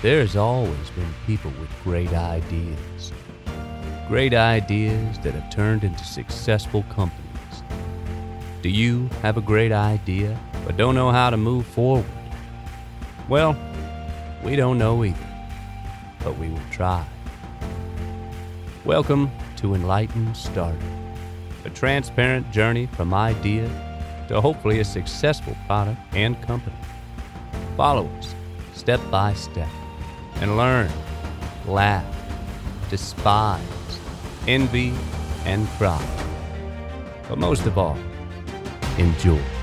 There's always been people with great ideas. Great ideas that have turned into successful companies. Do you have a great idea but don't know how to move forward? Well, we don't know either, but we will try. Welcome to Enlightened Startup, a transparent journey from idea to hopefully a successful product and company. Follow us step by step and learn, laugh, despise, envy, and cry. But most of all, enjoy.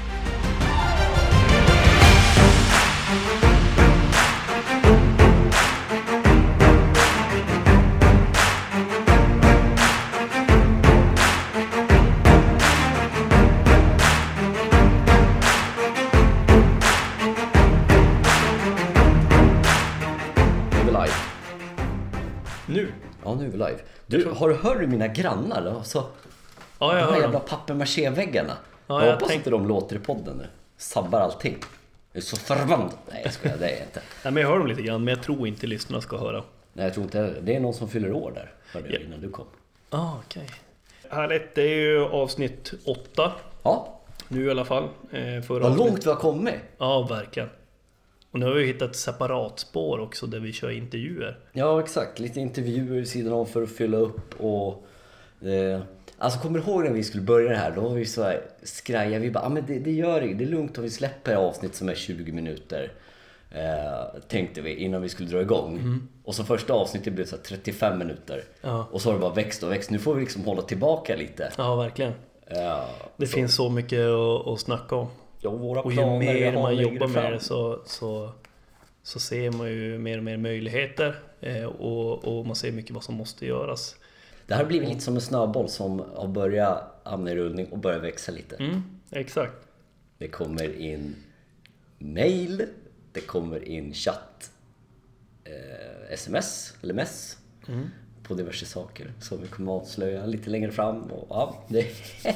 Live. Nu? Ja, nu är vi live. Du, har du hört mina grannar? Alltså, Ja, de jag här hör jävla dem. papier-maché-väggarna. Ja, jag jag hoppas tänk- inte de låter i podden nu. Sabbar allting. Jag är så förbannad. Nej, jag skojar. Det är jag inte. Nej, men jag hör dem lite grann, men jag tror inte lyssnarna ska höra. Nej, jag tror inte heller. Det är någon som fyller år där. Hörde jag Ja. innan du kom. Ah, okej. Härligt, det är ju avsnitt åtta Ja, nu i alla fall. Eh, vad långt vi har kommit. Ja, verkligen. Och nu har vi hittat ett separat spår också där vi kör intervjuer. Ja, exakt. Lite intervjuer vid sidan om för att fylla upp och... Eh, alltså, kommer du ihåg när vi skulle börja det här? Då var vi så här skraja. Vi bara, ah, men det, det gör det. Det är lugnt om vi släpper avsnitt som är 20 minuter. Eh, tänkte vi innan vi skulle dra igång. Och så första avsnittet blev så här 35 minuter. Ja. Och så har det bara växt och växt. Nu får vi liksom hålla tillbaka lite. Ja, verkligen. Eh, Det finns så mycket att, att snacka om. Ja, våra Och ju mer man jobbar med det så, så, så ser man ju mer och mer möjligheter. Eh, och, och man ser mycket vad som måste göras. Det här har blivit lite som en snöboll som har börjat hamna i rullning och börjar växa lite. Mm, exakt. Det kommer in mail, det kommer in chatt, eh, sms eller mess på diverse saker som vi kommer avslöja lite längre fram. Och, ja, det...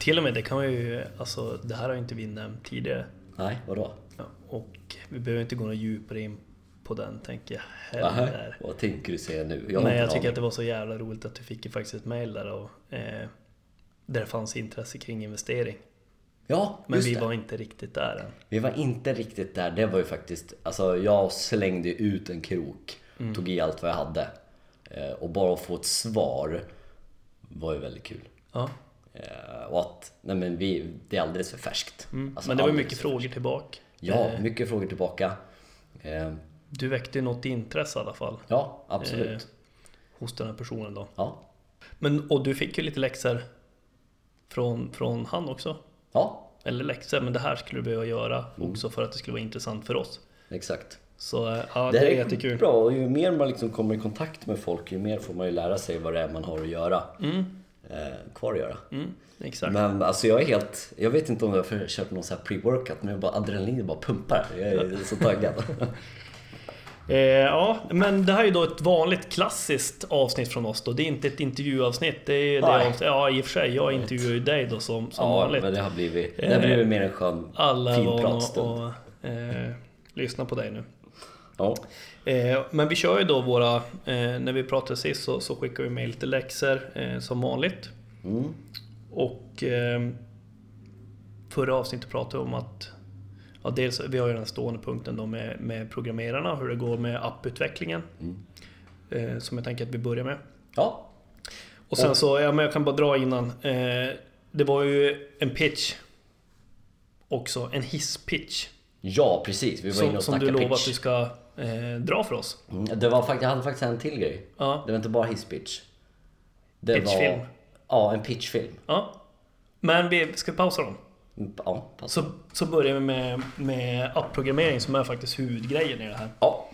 Till och med det kan man ju, alltså det här har ju inte vi nämnt tidigare. Nej, vadå? Ja, och vi behöver inte gå något djupare in på den tänker jag heller. vad tänker du säga nu? Men inte jag tycker aning. att det var så jävla roligt att du fick ju faktiskt ett mail där och eh, där det fanns intresse kring investering. Ja, Men just vi det. var inte riktigt där än. Vi var inte riktigt där. Det var ju faktiskt, alltså jag slängde ut en krok, Mm. tog i allt vad jag hade. Eh, och bara att få ett svar var ju väldigt kul. Ja, och att, nej men vi, det är alldeles för färskt. mm. Alltså men det var alldeles mycket frågor tillbaka. Ja, Eh, mycket frågor tillbaka. Eh, Du väckte ju något intresse i alla fall ja, absolut. Eh. hos den här personen då. Ja. Men, och du fick ju lite läxor från, från han också. ja, Eller läxor, men det här skulle du behöva göra Mm. också för att det skulle vara intressant för oss. exakt. Så eh, ja, Det det, här är jättekul. bra och ju mer man liksom kommer i kontakt med folk, ju mer får man ju lära sig vad det är man har att göra. Eh, kvar att göra. Mm, exakt. Men alltså jag är helt, jag vet inte om jag har kört någon sån här pre-workout men jag bara adrenalin bara pumpar. Jag är så taggad. Eh, ja, men det här är ju då ett vanligt klassiskt avsnitt från oss då. Det är inte ett intervjuavsnitt. Det är det avsnitt, ja, i och för sig. Jag intervjuar ju dig då som, som ja, vanligt. men det har blivit, det har blivit mer en skön Alla fin pratstund. att eh, lyssna på dig nu. Ja. Eh, men vi kör ju då våra, eh, när vi pratade sist så, så skickar vi med lite läxor eh, som vanligt. Mm. Och eh, förra avsnittet pratade vi om att ja, dels, vi har ju den stående punkten då med, med programmerarna, hur det går med apputvecklingen. Eh, som jag tänker att vi börjar med. ja, Och sen så, ja men jag kan bara dra innan. Eh, det var ju en pitch också, en hisspitch. ja precis. Vi var inne Som, och som du snackade lovade att pitch. du ska eh, dra för oss. Mm, Det var faktiskt, jag hade faktiskt en till grej. Ja, Det var inte bara hisspitch. Det Pitchfilm. Var, ja, en pitchfilm. ja. Men vi ska pausa dem. Mm, Ja, pass. Så, så börjar vi med, med appprogrammering som är faktiskt huvudgrejen i det här. Ja,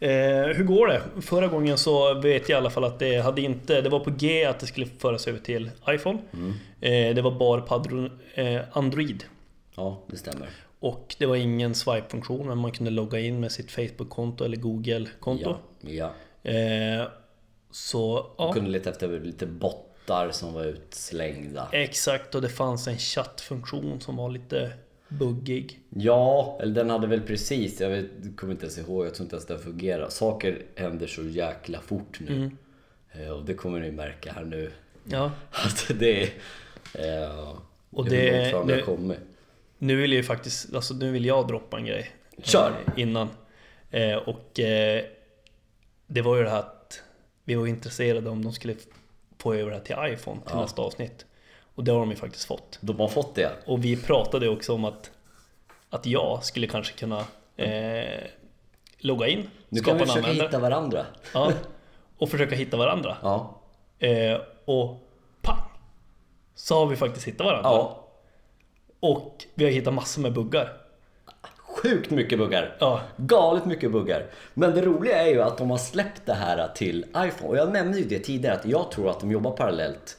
Eh, hur går det? Förra gången så vet jag i alla fall att det hade inte... Det var på G att det skulle föras över till iPhone. Eh, det var bara på eh, Android. ja, det stämmer. Och det var ingen swipe-funktion, men man kunde logga in med sitt Facebook-konto eller Google-konto. Ja, ja. Eh, så, ja. Kunde leta efter lite bottar som var utslängda. Exakt, och det fanns en chattfunktion som var lite buggig. Ja, eller den hade väl precis, jag vet, kommer inte ens ihåg, jag tror inte ens den fungerar. Saker händer så jäkla fort nu. Mm. Eh, Och det kommer ni märka här nu. Ja. Att det är... Eh, Och det- det det-. Nu vill jag ju faktiskt, alltså nu vill jag droppa en grej. Kör! eh, Innan. Eh, och eh, det var ju det här att vi var intresserade om de skulle få över det här till iPhone till Ja. nästa avsnitt. Och det har de ju faktiskt fått. De har fått det. Och vi pratade också om att, att jag skulle kanske kunna eh, logga in, Nu kan vi skapa en försöka användare hitta varandra. ja, och försöka hitta varandra. Ja. Eh, och pang! Så har vi faktiskt hittat varandra. Ja. Och vi har hittat massor med buggar. Sjukt mycket buggar. Ja, Galet mycket buggar. Men det roliga är ju att de har släppt det här till iPhone. Och jag nämnde ju det tidigare att jag tror att de jobbar parallellt.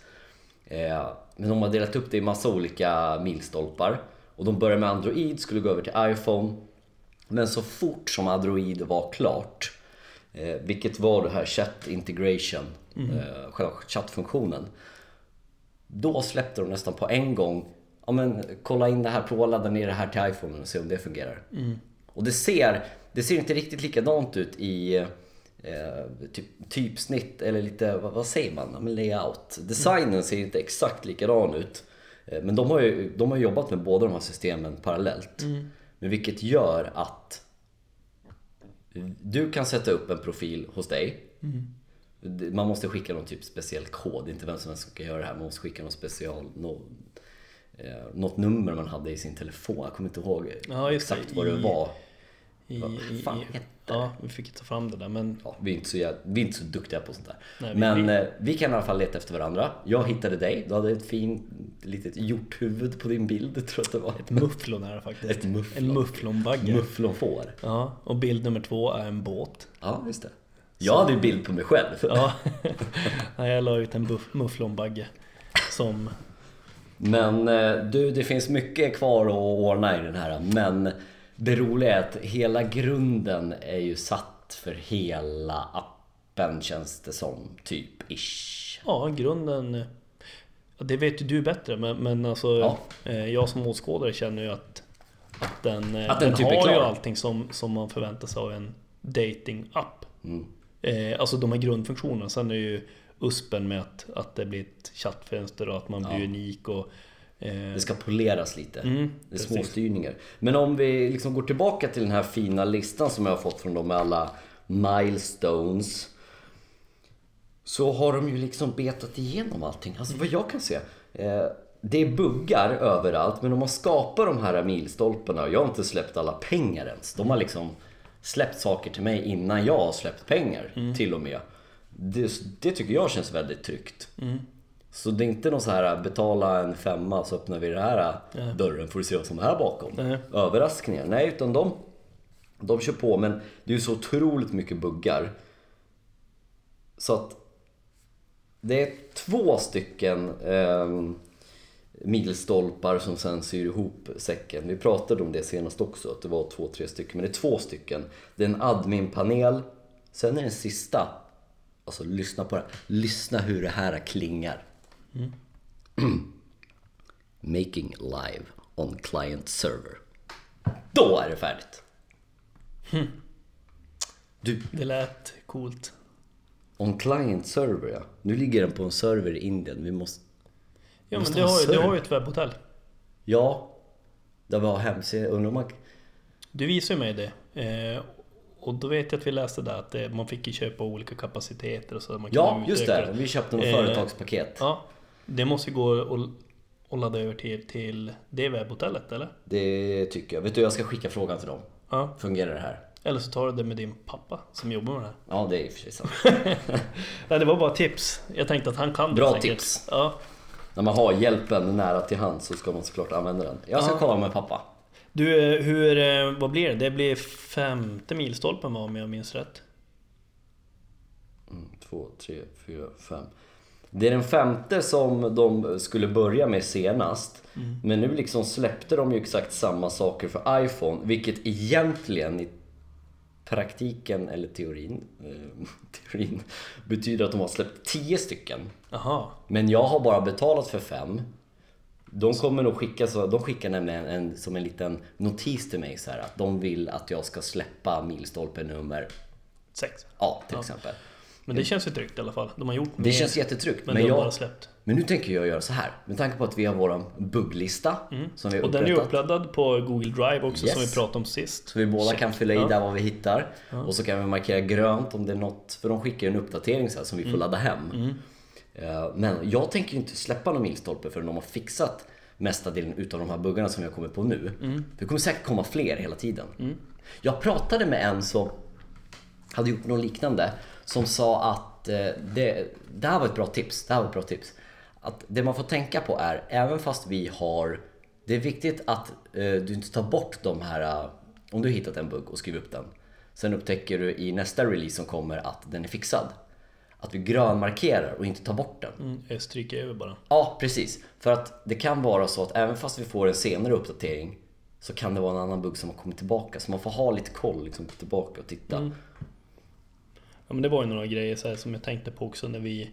Eh, men de har delat upp det i massa olika milstolpar. Och de började med Android, skulle gå över till iPhone. Men så fort som Android var klart, eh, vilket var det här chat integration, eh, själva chattfunktionen. Då släppte de nästan på en gång, ja men kolla in det här, prova ladda ner det här till iPhone och se om det fungerar. Och det ser, det ser inte riktigt likadant ut i eh, typ, typsnitt eller lite, vad, vad säger man, ja, men layout. Designen ser inte exakt likadan ut. Eh, men de har ju de har jobbat med båda de här systemen parallellt. Men vilket gör att du kan sätta upp en profil hos dig. Det- Man måste skicka någon typ speciell kod, inte vem som helst ska göra det här. Man måste skicka någon special, nå eh, något nummer man hade i sin telefon. Jag kommer inte ihåg Ja, det. exakt vad det var. i, Vad fan i, hette ja, vi fick ta fram det där men Ja, vi, är inte så, vi är inte så duktiga på sånt där. Nej, vi- Men vi- eh, vi kan i alla fall leta efter varandra. Jag hittade dig. Du hade ett fint litet hjorthuvud på din bild, tror jag det var. ett mufflon är det faktiskt. Ett mufflon. En mufflonbagge. Mufflonfår. ja, och bild nummer två är en båt. Ja, just det. Jag hade ju bild på mig själv. Ja, jag la ut en mufflonbagge som... Men eh, du, det finns mycket kvar att ordna i den här. Men det roliga är att hela grunden är ju satt för hela appen känns det som. Typ ish. Ja, grunden... Det vet ju du bättre men, men alltså Ja. eh, jag som åskådare känner ju att, att den, eh, Att den typ är har ju allting som, som man förväntar sig av en dating-app. Mm. Alltså de här grundfunktionerna. Sen är ju USPen med att, att det blir ett chattfönster och att man blir Ja. unik och... Eh, Det ska poleras lite. Mm, det är precis. små styrningar. Men om vi liksom går tillbaka till den här fina listan som jag har fått från dem med alla milestones. Så har de ju liksom betat igenom allting. Alltså vad jag kan se. Eh, det är buggar överallt men de har skapat de här milstolparna. Jag har inte släppt alla pengar ens. De har liksom släppt saker till mig innan jag har släppt pengar Mm. till och med. Det, det tycker jag känns väldigt tryggt. Mm. Så det är inte någon så här betala en femma så öppnar vi den här dörren får du se vad som är här bakom. Nej. Överraskningar. Nej, utan de, de kör på men det är ju så otroligt mycket buggar. Så att det är två stycken eh, milstolpar som sen syr ihop säcken. Vi pratade om det senast också, att det var två, tre stycken. Men det är två stycken. Det är en adminpanel. Sen är den sista, alltså lyssna på det Lyssna hur det här klingar. Making live on client server. Då är det färdigt. Du, det lät coolt. on client server ja. Nu ligger den på en server i Indien. Vi måste... Ja men du ha har, ju- du har ju ett webbhotell. Ja. Där vi har hemsida. Undrar om man... Du visade mig det. Eh, och då vet jag att vi läste där att det, man fick ju köpa olika kapaciteter och så. Man Ja, just det. Vi köpte något Eh, företagspaket. Ja, det måste ju gå att att ladda över till, till det webbhotellet eller? Det tycker jag. Vet du, jag ska skicka frågan till dem. Ja. Fungerar det här? Eller så tar du det med din pappa som jobbar med det här. Ja, det är i och för sig sant. Nej, det var bara tips. Jag tänkte att han kan det Bra tips. Ja. När man har hjälpen nära till hand så ska man såklart använda den. Jag ska Ja. kolla med pappa. Du, hur, eh, vad blir det? Det blir femte milstolpen om jag minns rätt? Mm, två, tre, fyra, fem. Det är den femte som de skulle börja med senast. Men nu liksom släppte de ju exakt samma saker för iPhone. Vilket egentligen i praktiken, eller teorin, eh, teorin betyder att de har släppt tio stycken. Jaha. Men jag har bara betalat för fem. De kommer nog skicka så, de skickar nämligen en, som en liten notis till mig så här att de vill att jag ska släppa milstolpe nummer, Sex. ja till exempel. Men det känns ju tryggt i alla fall. De har gjort Det mer, känns jättetryggt. men, Men, har bara jag, släppt. men nu tänker jag göra så här. Med tanke på att vi har våran bugglista som vi har Mm. Och den är upprättat. uppladdad på Google Drive också som vi Yes. pratade om sist. Så vi båda kan fylla i Ja. där vad vi hittar. Och så kan vi markera grönt om det är något, för de skickar ju en uppdatering så här som vi får Mm. ladda hem. Eh, Men jag tänker inte släppa någon milstolpe förrän de har fixat mesta delen utav de här buggarna som har kommit på nu. Mm. Det kommer säkert komma fler hela tiden. Jag pratade med en som hade gjort något liknande som sa att eh, det, det här var ett bra tips. Det här var ett bra tips. Att det man får tänka på är, även fast vi har... Det är viktigt att eh, du inte tar bort de här... eh, om du har hittat en bugg och skriver upp den. Sen upptäcker du i nästa release som kommer att den är fixad. Att vi grönmarkerar och inte tar bort den. Mm, jag stryker över bara. Ja, precis. För att det kan vara så att även fast vi får en senare uppdatering så kan det vara en annan bugg som har kommit tillbaka. Så man får ha lite koll, liksom, tillbaka och titta. Ja, men det var ju några grejer så här, som jag tänkte på också när vi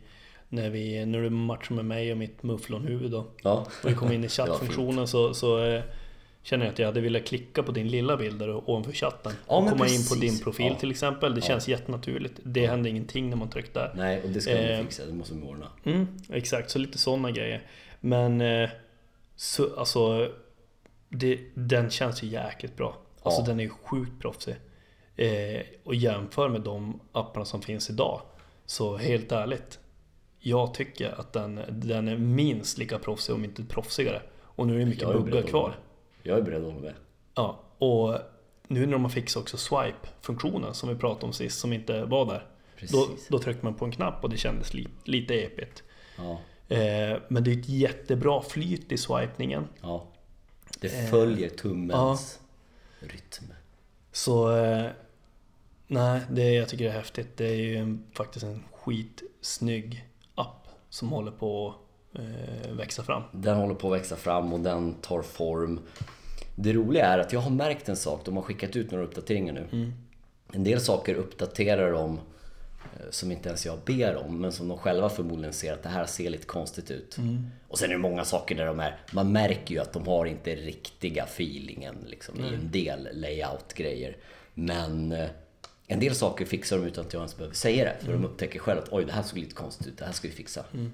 när, vi, när du matchade med mig och mitt mufflonhuvud då. Ja. Och vi kom in i chattfunktionen så, så eh, känner jag att jag hade velat klicka på din lilla bild där ovanför chatten. Ja, och komma in precis. på din profil Ja. till exempel. Det känns jättenaturligt. Det händer ingenting när man trycker där. Nej, och det ska vi Eh, fixa. Det måste vi ordna. Mm, exakt, så lite sådana grejer. Men eh, så, alltså, det, den känns ju jäkligt bra. Alltså Ja. den är ju sjukt proffsig. Eh, och jämför med de apparna som finns idag. Så helt ärligt. Jag tycker att den, den är minst lika proffsig om inte proffsigare. Och nu är det mycket buggar kvar. Jag är beredd att hålla med. Ja, och nu när de har fixat också swipe-funktionen som vi pratade om sist som inte var där. Då, Precis. då tryckte man på en knapp och det kändes li, lite epigt. Ja, Eh, men det är ett jättebra flyt i swipningen. ja. Det Eh, följer tummens rytm. Så eh, nej, det, jag tycker det är häftigt. Det är ju en, faktiskt en skitsnygg app som håller på att växa fram. Den håller på att växa fram och den tar form. Det roliga är att jag har märkt en sak. De har skickat ut några uppdateringar nu. Mm. En del saker uppdaterar de eh, som inte ens jag ber om, men som de själva förmodligen ser att det här ser lite konstigt ut. Mm. Och sen är det många saker där de är, man märker ju att de har inte riktiga feelingen liksom, i en del layout-grejer. Men eh, en del saker fixar de utan att jag ens behöver säga det. För Mm. de upptäcker själv att oj, det här såg lite konstigt ut, det här ska vi fixa. Eh,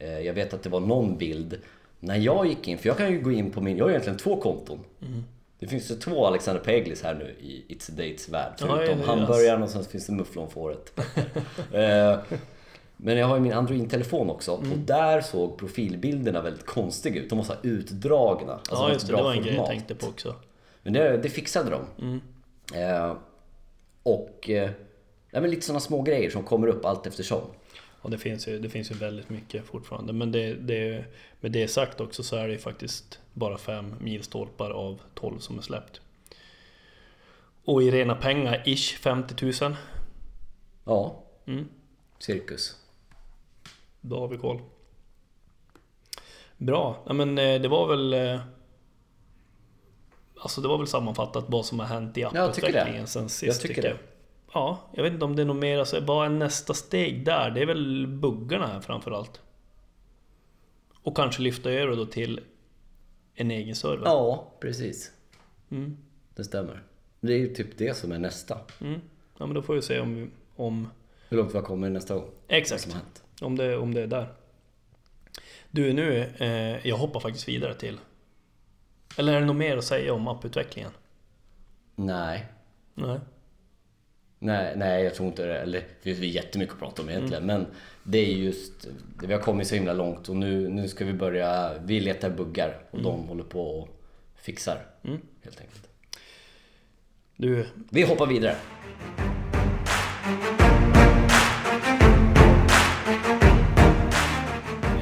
Jag vet att det var någon bild när jag gick in, för jag kan ju gå in på min, jag har egentligen två konton. Mm. Det finns ju två Alexander Peglis här nu i It's a Dates värld. Förutom ja, hamburgaren och sen finns det mufflonfåret. Eh, Men jag har ju min Android-telefon också Mm. och där såg profilbilderna väldigt konstiga ut. De var så här utdragna. Alltså ja, just det. Det var en grej jag tänkte på också. Men det, det fixade de. Mm. Eh, och eh, lite sådana små grejer som kommer upp allt eftersom. Och det finns ju, det finns ju väldigt mycket fortfarande. Men det, det, med det sagt också så är det ju faktiskt bara fem milstolpar av 12 som är släppt. Och i rena pengar, ish 50 000. Ja, Mm. cirkus. Då har vi koll. Bra, ja, men eh, det var väl... eh, Alltså det var väl sammanfattat vad som har hänt i jag tycker apputvecklingen sen sist. Jag tycker det. Ja, jag vet inte om det är något mer. Alltså, vad är nästa steg där? Det är väl buggarna här framförallt. Och kanske lyfta över då till en egen server. Ja, precis. Mm. Det stämmer. Det är ju typ det som är nästa. Mm. Ja, men då får vi se om, om, Hur långt vi kommer nästa gång. Exakt, om det, om det är där. Du, nu, eh, jag hoppar faktiskt vidare till... Eller är det något mer att säga om apputvecklingen? Nej. Nej. Nej, nej, jag tror inte det. Eller det finns jättemycket att prata om egentligen. Men det är just, vi har kommit så himla långt och nu, nu ska vi börja, vi letar buggar och de håller på och fixar. Mm. Helt enkelt. Du, Vi hoppar vidare.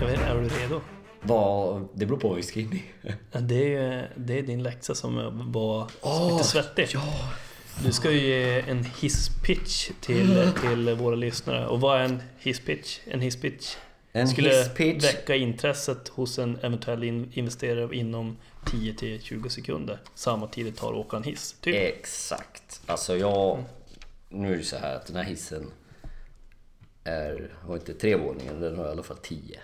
vet, är du redo? Vad, det beror på vad vi ska in i. Ja, Det är, det är din läxa som var lite svettig. Du ska ju ge en hisspitch till, till våra lyssnare. Och vad är en hisspitch? En hisspitch En skulle hisspitch. väcka intresset hos en eventuell in- investerare inom 10-20 sekunder. Samma tid det tar att åka en hiss. Typ. Exakt. Alltså jag... Nu är det så här att den här hissen är, har inte tre våningar, den har i alla fall tio.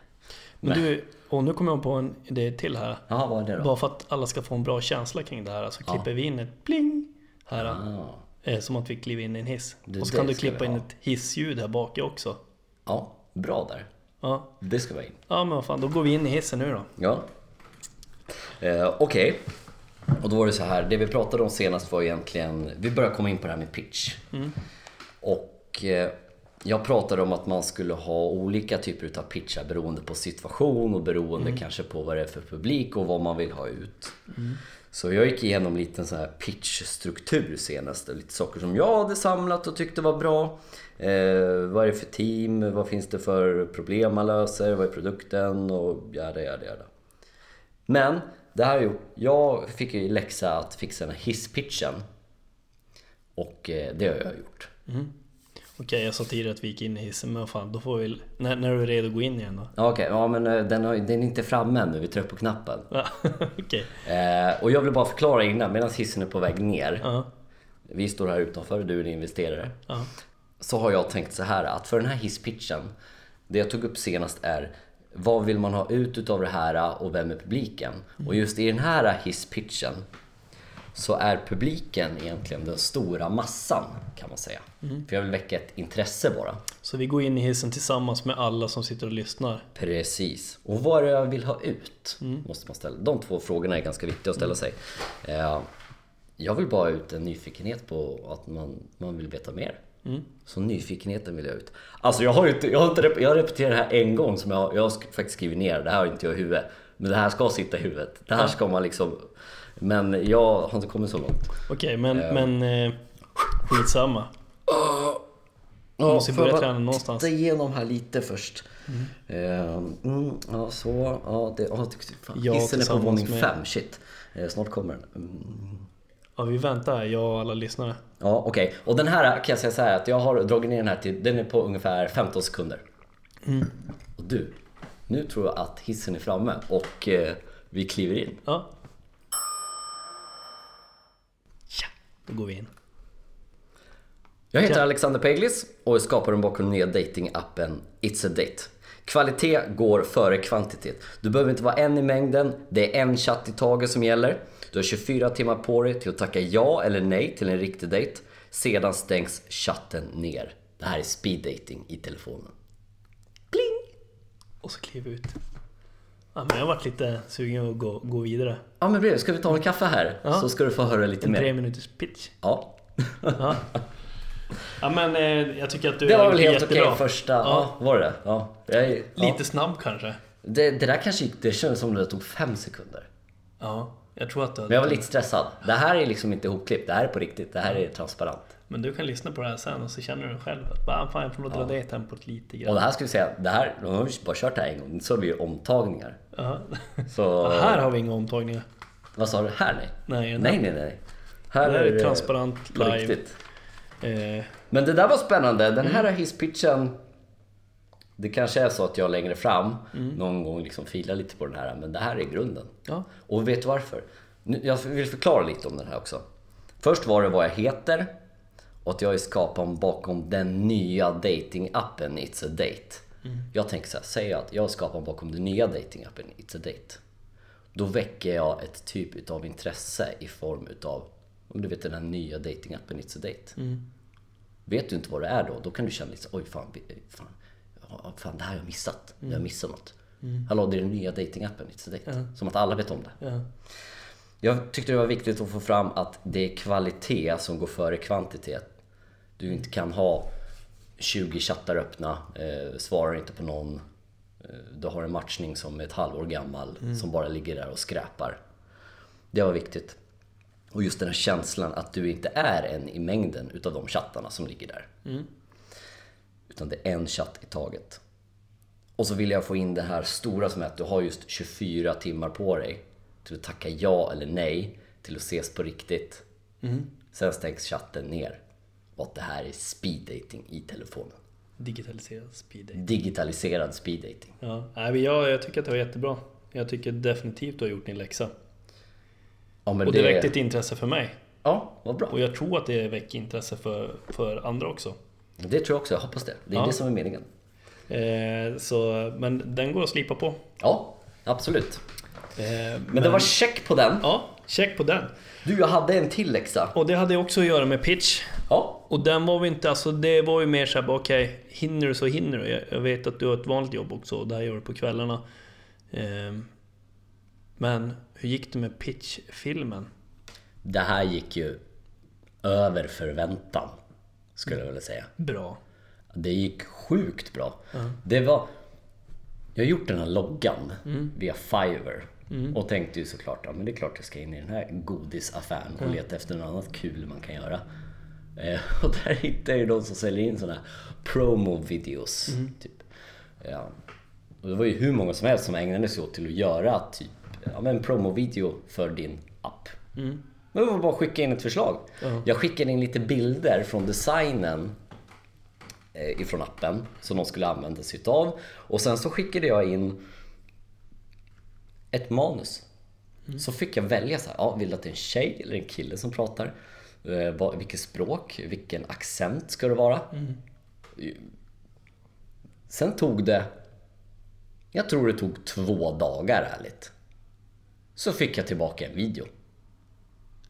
Men du, och nu kommer jag på en idé till här. Jaha, vad är det då? Bara för att alla ska få en bra känsla kring det här så Ja. klipper vi in ett pling här. Ah. Eh, som att vi kliver in i en hiss. Du, och så kan du klippa in ett hissljud här bak också. Ja, bra där. Ja. Det ska vara in. ja, men vad fan, då går vi in i hissen nu då. Ja. Eh, Okej. Och då var det så här, det vi pratade om senast var egentligen, vi började komma in på det här med pitch. Och eh, jag pratade om att man skulle ha olika typer utav pitchar beroende på situation och beroende kanske på vad det är för publik och vad man vill ha ut. Så jag gick igenom lite sån här pitchstruktur senast. Lite saker som jag hade samlat och tyckte var bra. Eh, vad är det för team? Vad finns det för problem man löser? Vad är produkten? Och jada, jada, jada. Men det här är ju, jag fick ju läxa att fixa den här hisspitchen. Och eh, det har jag gjort. Okej, jag sa tidigare att vi gick in i hissen, men fan, då får vi... När, när är du redo att gå in igen då? Ja, Okej, ja men eh, den, har, den är inte framme ännu, vi trycker på knappen. Okej. Eh, och jag vill bara förklara innan, medan hissen är på väg ner. Ja, Vi står här utanför, du är en investerare. ja. Så har jag tänkt så här att för den här hisspitchen, det jag tog upp senast är vad vill man ha ut utav det här och vem är publiken? Och just i den här hisspitchen så är publiken egentligen den stora massan kan man säga. För jag vill väcka ett intresse bara. Så vi går in i hissen tillsammans med alla som sitter och lyssnar. Precis. Och vad är det jag vill ha ut? Måste man ställa. De två frågorna är ganska viktiga att ställa sig. Eh, Jag vill bara ha ut en nyfikenhet på att man, man vill veta mer. Så nyfikenheten vill jag ut. Alltså jag har inte, jag har inte rep- jag har repeterat det här en gång som jag, jag har sk- faktiskt skrivit ner. Det här har inte jag i huvudet. Men det här ska sitta i huvudet. Det här ska man liksom... Men jag har inte kommit så långt. Okej, men, Ja. men eh, skitsamma. Ja, måste ju börja jag träna någonstans. titta igenom här lite först. Mm. Mm, ja, så. Ja, det, det, fan. Ja, Hissen är på våning med- fem, shit. Eh, snart kommer den. Mm. Ja, vi väntar jag och alla lyssnare. Ja, okej. Och den här kan jag säga så här att jag har dragit ner den här till, den är på ungefär 15 sekunder. Och du, nu tror jag att hissen är framme och eh, vi kliver in. Ja. Då går vi in. Jag heter. Alexander Peglis och är skaparen bakom nya datingappen It's a Date. Kvalitet går före kvantitet. Du behöver inte vara en i mängden, det är en chatt i taget som gäller. Du har 24 timmar på dig till att tacka ja eller nej till en riktig dejt. Sedan stängs chatten ner. Det här är speed dating i telefonen. Pling! Och så kliver vi ut. Ja, men jag har varit lite sugen att gå, gå vidare. Ja men bredvid, ska vi ta en kaffe här? Ja. Så ska du få höra lite En tre mer. minuters pitch. Ja. Ja, ja men eh, jag tycker att du Det var väl helt okej jättebra. första... Ja. var det Ja. Jag. Lite snabb kanske. Det, det där kanske gick- det kändes som det tog fem sekunder. Ja, jag tror att du Men jag var lite stressad. Det här är liksom inte ihopklippt, det här är på riktigt, det här är transparent. Men du kan lyssna på det här sen och så känner du själv att bara, fan jag får nog dra ner tempot lite Och grann. det här ska vi säga, det här, nu har vi bara kört det här en gång, så har vi ju omtagningar. Ja. Så... Ja, här har vi inga omtagningar. Vad sa du? Här nej? Nej, Nej, nej, nej. Här Det här är det transparent live. riktigt. Eh, Men det där var spännande. Den här hisspitchen Det kanske är så att jag längre fram någon gång liksom filar lite på den här, men det här är grunden. ja. Och vet du varför? Jag vill förklara lite om den här också. Först var det vad jag heter och att jag är skaparen bakom den nya datingappen It's a Date. Jag tänker så här, säg att jag är skaparen bakom den nya datingappen It's a Date. Då väcker jag ett typ utav intresse i form utav, om du vet den här nya datingappen It's a Date. Vet du inte vad det är då, då kan du känna så, oj fan, fan, ja, fan det här har jag missat. Jag har missat något. Hallå, det är den nya datingappen It's a Date. Som att alla vet om det. ja. Jag tyckte det var viktigt att få fram att det är kvalitet som går före kvantitet. Du inte kan ha 20 chattar öppna, eh, svarar inte på någon. Eh, du har en matchning som är ett halvår gammal som bara ligger där och skräpar. Det var viktigt. Och just den här känslan att du inte är en i mängden utav de chattarna som ligger där. Utan det är en chatt i taget. Och så vill jag få in det här stora som är att du har just 24 timmar på dig till att tacka ja eller nej till att ses på riktigt. Sen stängs chatten ner. Och att det här är speed dating i telefonen. Digitaliserad speed dating. Digitaliserad speed dating. Ja, nej, men jag, jag tycker att det var jättebra. Jag tycker definitivt du har gjort din läxa. Ja, men Och det väckte ett intresse för mig. Ja, vad bra. Och jag tror att det väcker intresse för, för andra också. Det tror jag också, jag hoppas det. Det är Ja. det som är meningen. Eh, så, men den går att slipa på. Ja, absolut. Eh, Men, det var check på den. Ja, check på den. Du, jag hade en till läxa. Och det hade också att göra med pitch. Ja, Och den var vi inte, alltså det var ju mer såhär, okej, hinner du så hinner du. Jag, vet att du har ett vanligt jobb också, och det här gör du på kvällarna. Ehm, men hur gick det med pitchfilmen? det här gick ju över förväntan. Skulle jag vilja säga. Bra. Det gick sjukt bra. Det var... Jag har gjort den här loggan via Fiverr. Och tänkte ju såklart, ja men det är klart jag ska in i den här godisaffären och leta efter något annat kul man kan göra. Eh, och där hittade jag ju de som säljer in sådana här promo-videos. Typ. Ja. Och det var ju hur många som helst som ägnade sig åt till att göra typ ja, men en promo-video för din app. Men det var bara att skicka in ett förslag. Jag skickade in lite bilder från designen eh, ifrån appen som de skulle använda sig utav. Och sen så skickade jag in ett manus. Så fick jag välja så här, ja, vill du att det är en tjej eller en kille som pratar? Eh, vad, vilket språk, vilken accent ska det vara? Sen tog det, jag tror det tog två dagar ärligt. Så fick jag tillbaka en video.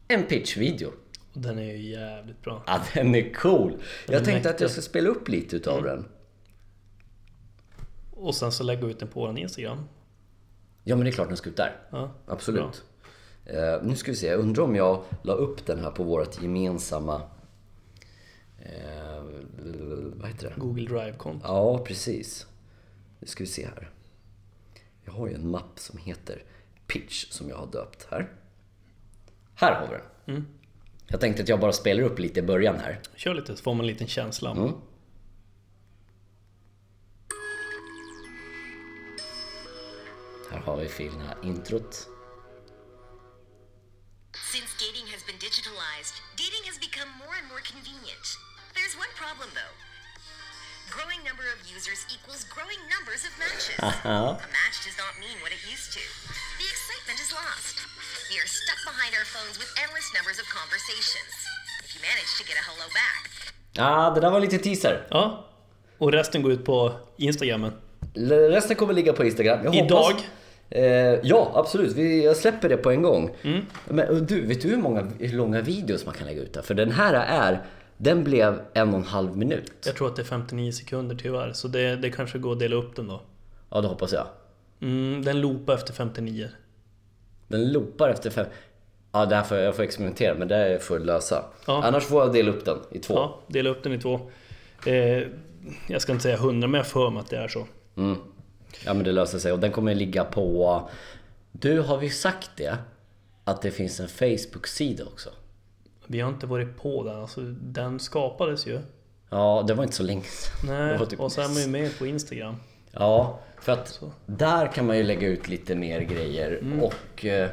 En pitch-video. Den är ju jävligt bra. Ja, den är cool. Jag är tänkte att mäktig. jag ska spela upp lite utav den. Och sen så lägger vi ut den på vår Instagram. Ja, men det är klart den ska ut där. Ja, Absolut. Eh, nu ska vi se, jag undrar om jag la upp den här på vårt gemensamma... Eh, vad heter det? Google Drive-konto. Ja, precis. Nu ska vi se här. Jag har ju en mapp som heter Pitch som jag har döpt här. Här har vi den. Jag tänkte att jag bara spelar upp lite i början här. Kör lite så får man en liten känsla. Mm. Här har vi fina introt. Users equals growing numbers of matches. A match does not mean what it used to. The excitement is lost. We are stuck behind our phones with endless numbers of conversations. If you manage to get a hello back, Ja, det där var lite teaser. Ja. Och resten går ut på Instagrammen. L- Resten kommer ligga på Instagram. Jag Idag? Hoppas, eh, ja, absolut. Vi, jag släpper det på en gång. Mm. Men du, vet du hur många hur långa videos man kan lägga ut där? För den här är, den blev en och en halv minut. Jag tror att det är 59 sekunder tyvärr, så det, det kanske går att dela upp den då. Ja, det hoppas jag. Mm, den loopar efter 59. Den loopar efter fem... Ja, det här får jag får experimentera, men det får jag lösa. Ja. Annars får jag dela upp den i två. Ja, dela upp den i två. Eh, jag ska inte säga 100, men jag för mig att det är så. Mm. Ja, men det löser sig. Och den kommer ligga på... Du, har vi sagt det? Att det finns en Facebook-sida också? Vi har inte varit på den, alltså den skapades ju. Ja, det var inte så länge sedan. Nej, typ- och så är man ju med på Instagram. Ja, för att där kan man ju lägga ut lite mer grejer Mm. och eh,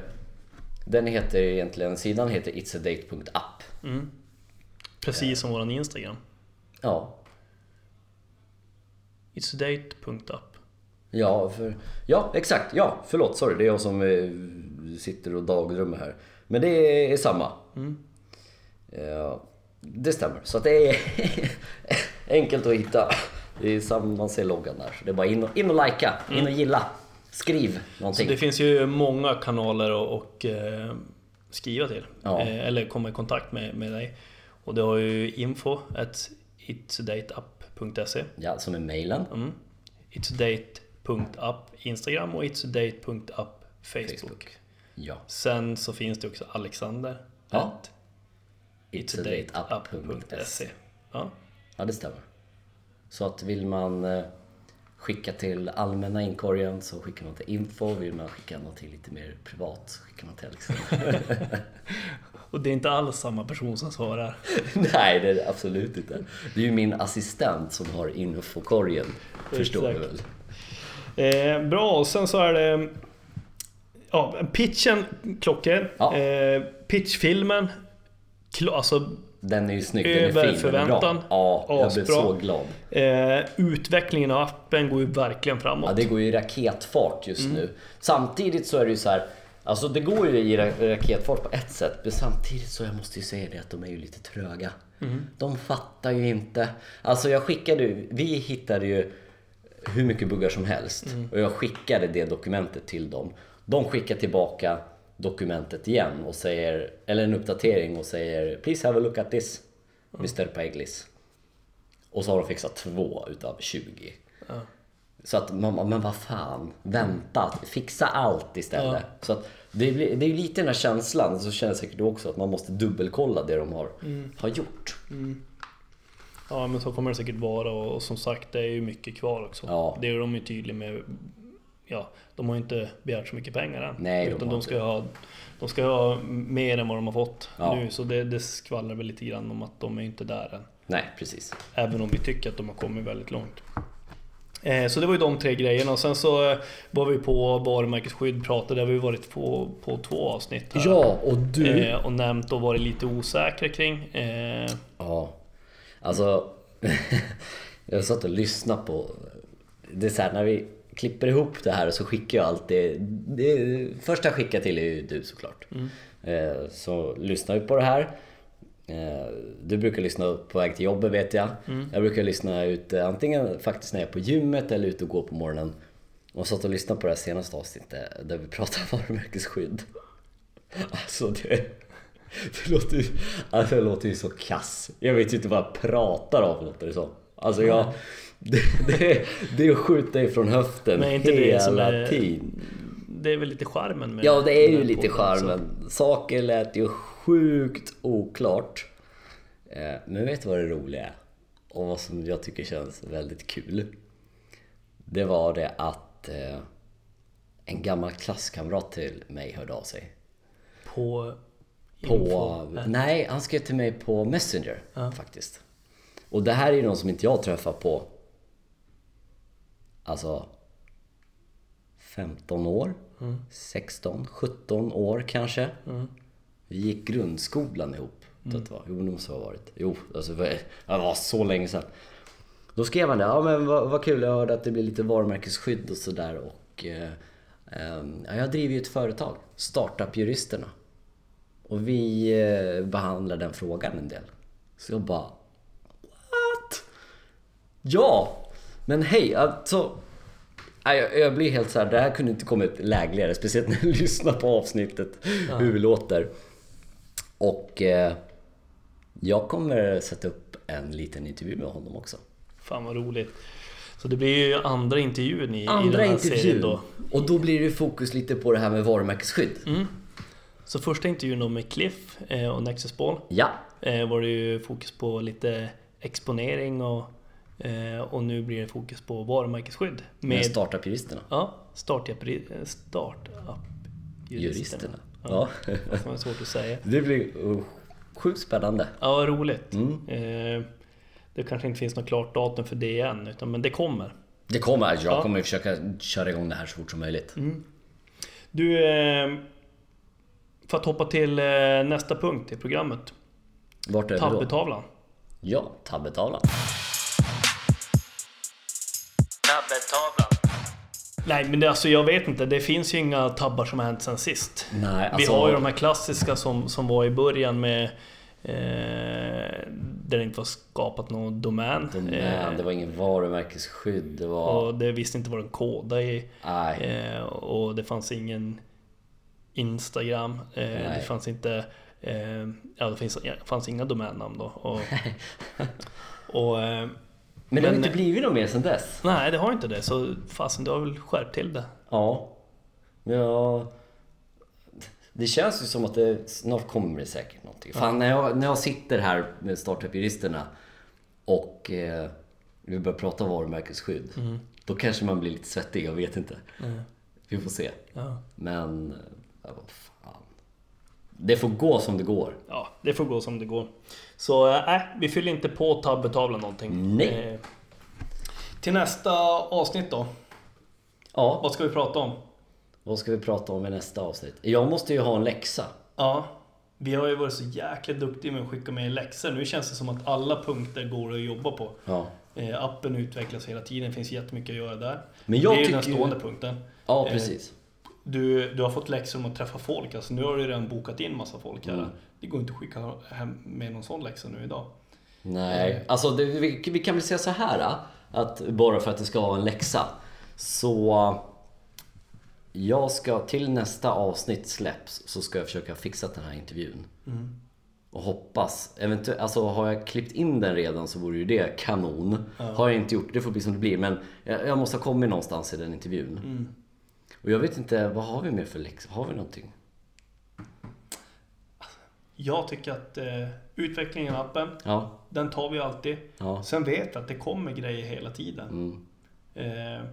den heter egentligen, sidan heter itsadate.app. Precis som våran Instagram. Ja, It'sdate.app. ja, för, ja exakt, ja förlåt, sorry det är jag som eh, sitter och dagdrömmer här. Men det är samma. Mm. Ja, det stämmer, så det är enkelt att hitta. Det är samma, man ser loggan där. Så det är bara in och, in och likea, in och gilla. Skriv Mm. Så någonting. det finns ju många kanaler att och, eh, skriva till. Ja. Eh, eller komma i kontakt med, med dig. Och det har ju info at it'sdateapp.se Ja, som är mailen. mm. It'sdate.app Instagram och it'sdate.app Facebook. Facebook. Ja. Sen så finns det också Alexander Ja. at it'sdateapp.se ja. Ja, det stämmer. Så att vill man eh, skicka till allmänna inkorgen så skickar man till info. Vill man skicka någonting lite mer privat så skickar man till Alexander. Och det är inte alls samma person som svarar. Nej, det är det absolut inte. Det är ju min assistent som har infokorgen, förstår du väl? Eh, bra, och sen så är det... Ja, pitchen, klockren. Ja. Eh, pitchfilmen, alltså Den är ju snygg, den är fin, den är förväntan. bra. Ja, jag blev Asbra. så glad. eh, utvecklingen av appen går ju verkligen framåt. Ja, det går ju i raketfart just Mm. nu. Samtidigt så är det ju så här, alltså det går ju i ra- raketfart på ett sätt, men samtidigt så jag måste ju säga det att de är ju lite tröga. Mm. De fattar ju inte. Alltså jag skickade ju, vi hittade ju hur mycket buggar som helst. Och jag skickade det dokumentet till dem. De skickar tillbaka dokumentet igen och säger, eller en uppdatering och säger Please have a look at this, Mr. Peglis. Och så har de fixat två utav 20. Så att man, men vad fan, vänta, fixa allt istället. Så att det, blir, det är lite den här känslan, så känner säkert du också att man måste dubbelkolla det de har, har gjort. Ja men så kommer det säkert vara och, och som sagt det är ju mycket kvar också. Ja. Det är de ju tydliga med. Ja, de har ju inte begärt så mycket pengar än. Nej, de utan har de ska ju ha, de ska ha mer än vad de har fått Ja. nu. Så det, det skvallrar väl lite grann om att de är inte där än. Nej, precis. Även om vi tycker att de har kommit väldigt långt. Eh, Så det var ju de tre grejerna och sen så eh, var vi på varumärkesskydd pratade, har vi varit på, på två avsnitt här. Ja, och du... Eh, och nämnt och varit lite osäkra kring. Ja, alltså... jag satt och lyssnade på... Det är så här, när vi klipper ihop det här så skickar jag alltid... Det, första jag skickar till är ju du såklart. Eh, Så lyssnar vi på det här. Eh, Du brukar lyssna på väg till jobbet vet jag. Jag brukar lyssna ute antingen faktiskt när jag är på gymmet eller ute och går på morgonen. Och satt och lyssnade på det här senaste avsnittet där vi pratar varumärkesskydd. Alltså det... Det låter ju, alltså det låter ju så kass. Jag vet ju inte vad jag pratar om låter det som. Alltså jag... Det, det, det är att skjuta ifrån höften Men inte det hela som är- tiden. det är väl lite charmen med Ja, det är ju lite charmen. Saker lät ju sjukt oklart. Eh, Men vet du vad det roliga är? Och vad som jag tycker känns väldigt kul. Det var det att eh, en gammal klasskamrat till mig hörde av sig. På... På... Nej, han skrev till mig på Messenger faktiskt. Och det här är ju någon som inte jag träffar på... Alltså... 15 år? 16, 17 år kanske? Vi gick grundskolan ihop. Mm. Det var. Jo, det måste ha varit. Jo, alltså, det var så länge sedan. Då skrev han det. Ja men vad, vad kul, jag hörde att det blir lite varumärkesskydd och sådär. Och eh, ja, jag driver ju ett företag, Startup-juristerna. Och vi eh, behandlar den frågan en del. Så jag bara... What? Ja! Men hej, alltså... Jag, jag blir helt så här, det här kunde inte kommit lägligare. Speciellt när jag lyssnar på avsnittet, hur vi låter. Och eh, jag kommer sätta upp en liten intervju med honom också. Fan vad roligt. Så det blir ju andra intervjun i, i Andra den här serien intervjun. då. Och då blir det fokus lite på det här med varumärkesskydd. Mm. Så första intervjun då med Cliff eh, och Nexus Ball Ja, eh, var det ju fokus på lite exponering och, eh, och nu blir det fokus på varumärkesskydd. med startup-juristerna. ja, startup, startup Juristerna. Ja. Ja. Det svårt att säga. Det blir uh, sjukt spännande. Ja, roligt. Mm. Eh, det kanske inte finns något klart datum för det än, utan, men det kommer. Det kommer, jag Ja. kommer försöka köra igång det här så fort som möjligt. Du, eh, för att hoppa till eh, nästa punkt i programmet. Vart är? Tabbetavlan. Ja. Tabbetavlan. Nej men det, alltså jag vet inte, det finns ju inga tabbar som har hänt sen sist. Nej, Vi alltså... har ju de här klassiska som, som var i början med... Eh, där det inte var skapat någon domän. Domän, Eh, det var ingen varumärkesskydd, det var... och det visste inte vad den kodade i. Eh, och det fanns ingen Instagram. Eh, det fanns inte... Eh, ja, det finns, ja, fanns inga domännamn då. Och, och, eh, Men det har men- inte blivit något mer sen dess. nej, det har inte det. Så fasen, du har väl skärpt till det. Ja. Ja... Det känns ju som att det snart kommer det säkert någonting. Fan, när jag, när jag sitter här med startup-juristerna och eh, vi börjar prata varumärkesskydd. Då kanske man blir lite svettig, jag vet inte. Vi får se. Ja. Men... eh, Ja, vad fan. Det får gå som det går. Ja, det får gå som det går. Så eh, nej, vi fyller inte på tabbetavlan någonting. Nej. Eh, till nästa avsnitt då. Ja, Vad ska vi prata om? vad ska vi prata om i nästa avsnitt? Jag måste ju ha en läxa. Ja, vi har ju varit så jäkla duktiga med att skicka med läxor. Nu känns det som att alla punkter går att jobba på. Ja. Eh, appen utvecklas hela tiden, det finns jättemycket att göra där. Men jag det är ju den stående punkten. Ja, Eh, precis. Du, du har fått läxor om att träffa folk, alltså nu har du redan bokat in massa folk här. Mm. Det går inte att skicka hem med någon sån läxa nu idag. Nej, alltså det, vi, vi kan väl säga så här. att bara för att det ska vara en läxa. Så jag ska till nästa avsnitt släpps så ska jag försöka fixa den här intervjun. Och hoppas, eventuellt, alltså har jag klippt in den redan så vore ju det kanon. Har jag inte gjort det, det får bli som det blir. Men jag, jag måste ha kommit någonstans i den intervjun. Och jag vet inte, vad har vi mer för läxa? Har vi någonting? Jag tycker att eh, utvecklingen i appen, Ja, den tar vi alltid. ja. Sen vet vi att det kommer grejer hela tiden. Mm. Eh,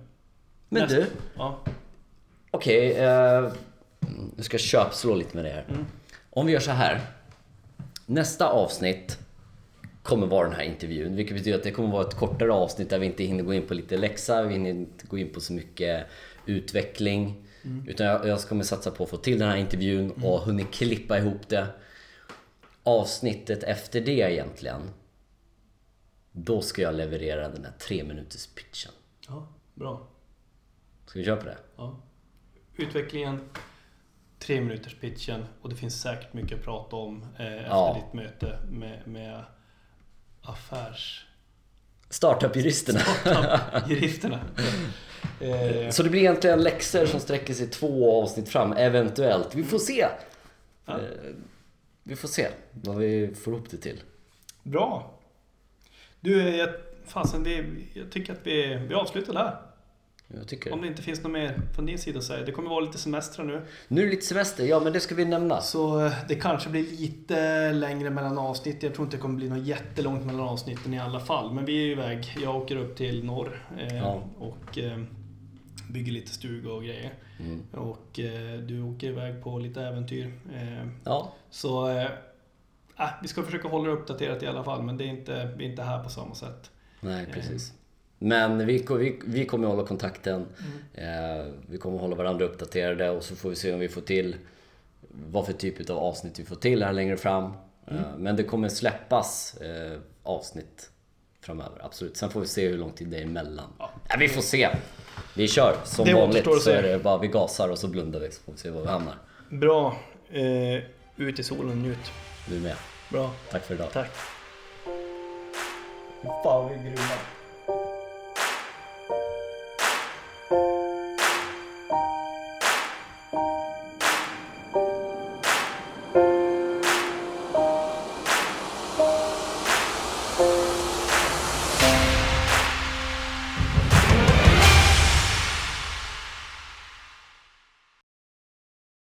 Men nästa- du, Ja. okej. eh, nu ska jag köpslå lite med det här. Om vi gör så här. Nästa avsnitt kommer vara den här intervjun. Vilket betyder att det kommer vara ett kortare avsnitt där vi inte hinner gå in på lite läxa, vi hinner inte gå in på så mycket utveckling. Utan jag, jag kommer satsa på att få till den här intervjun och hunnit klippa ihop det. Avsnittet efter det egentligen. Då ska jag leverera den här tre minuters pitchen. ja, bra. Ska vi köra på det? Ja. Utvecklingen, tre minuters pitchen och det finns säkert mycket att prata om eh, efter Ja. ditt möte med, med affärs... Startup-juristerna. juristerna. Eh, Så det blir egentligen läxor som sträcker sig två avsnitt fram, eventuellt. Vi får se. Ja. Eh, Vi får se vad vi får ihop det till. bra. Du, jag, fasen, vi, jag tycker att vi, vi avslutar där. Jag tycker Om det inte finns något mer från din sida säga. Det kommer vara lite semester nu. Nu är det lite semester, ja men det ska vi nämna. Så eh, det kanske blir lite längre mellan avsnitt. Jag tror inte det kommer bli något jättelångt mellan avsnitten i alla fall. Men vi är iväg. Jag åker upp till norr eh, Ja. och eh, bygger lite stuga och grejer. Mm. Och eh, du åker iväg på lite äventyr. Eh, Ja, så eh, äh, vi ska försöka hålla det uppdaterat i alla fall. Men det är inte, vi är inte här på samma sätt. nej precis. Men vi, vi, vi kommer hålla kontakten. Mm. Eh, vi kommer hålla varandra uppdaterade och så får vi se om vi får till vad för typ av avsnitt vi får till här längre fram. Eh, Mm. men det kommer släppas eh, avsnitt framöver, absolut. Sen får vi se hur lång tid det är emellan. Ja. Vi får se. Vi kör som Det vanligt så är det bara vi gasar och så blundar vi så får vi se var vi hamnar. Bra. Ut i solen njut. Du med. Bra. Tack för idag. Tack. Fan, vi är grymma.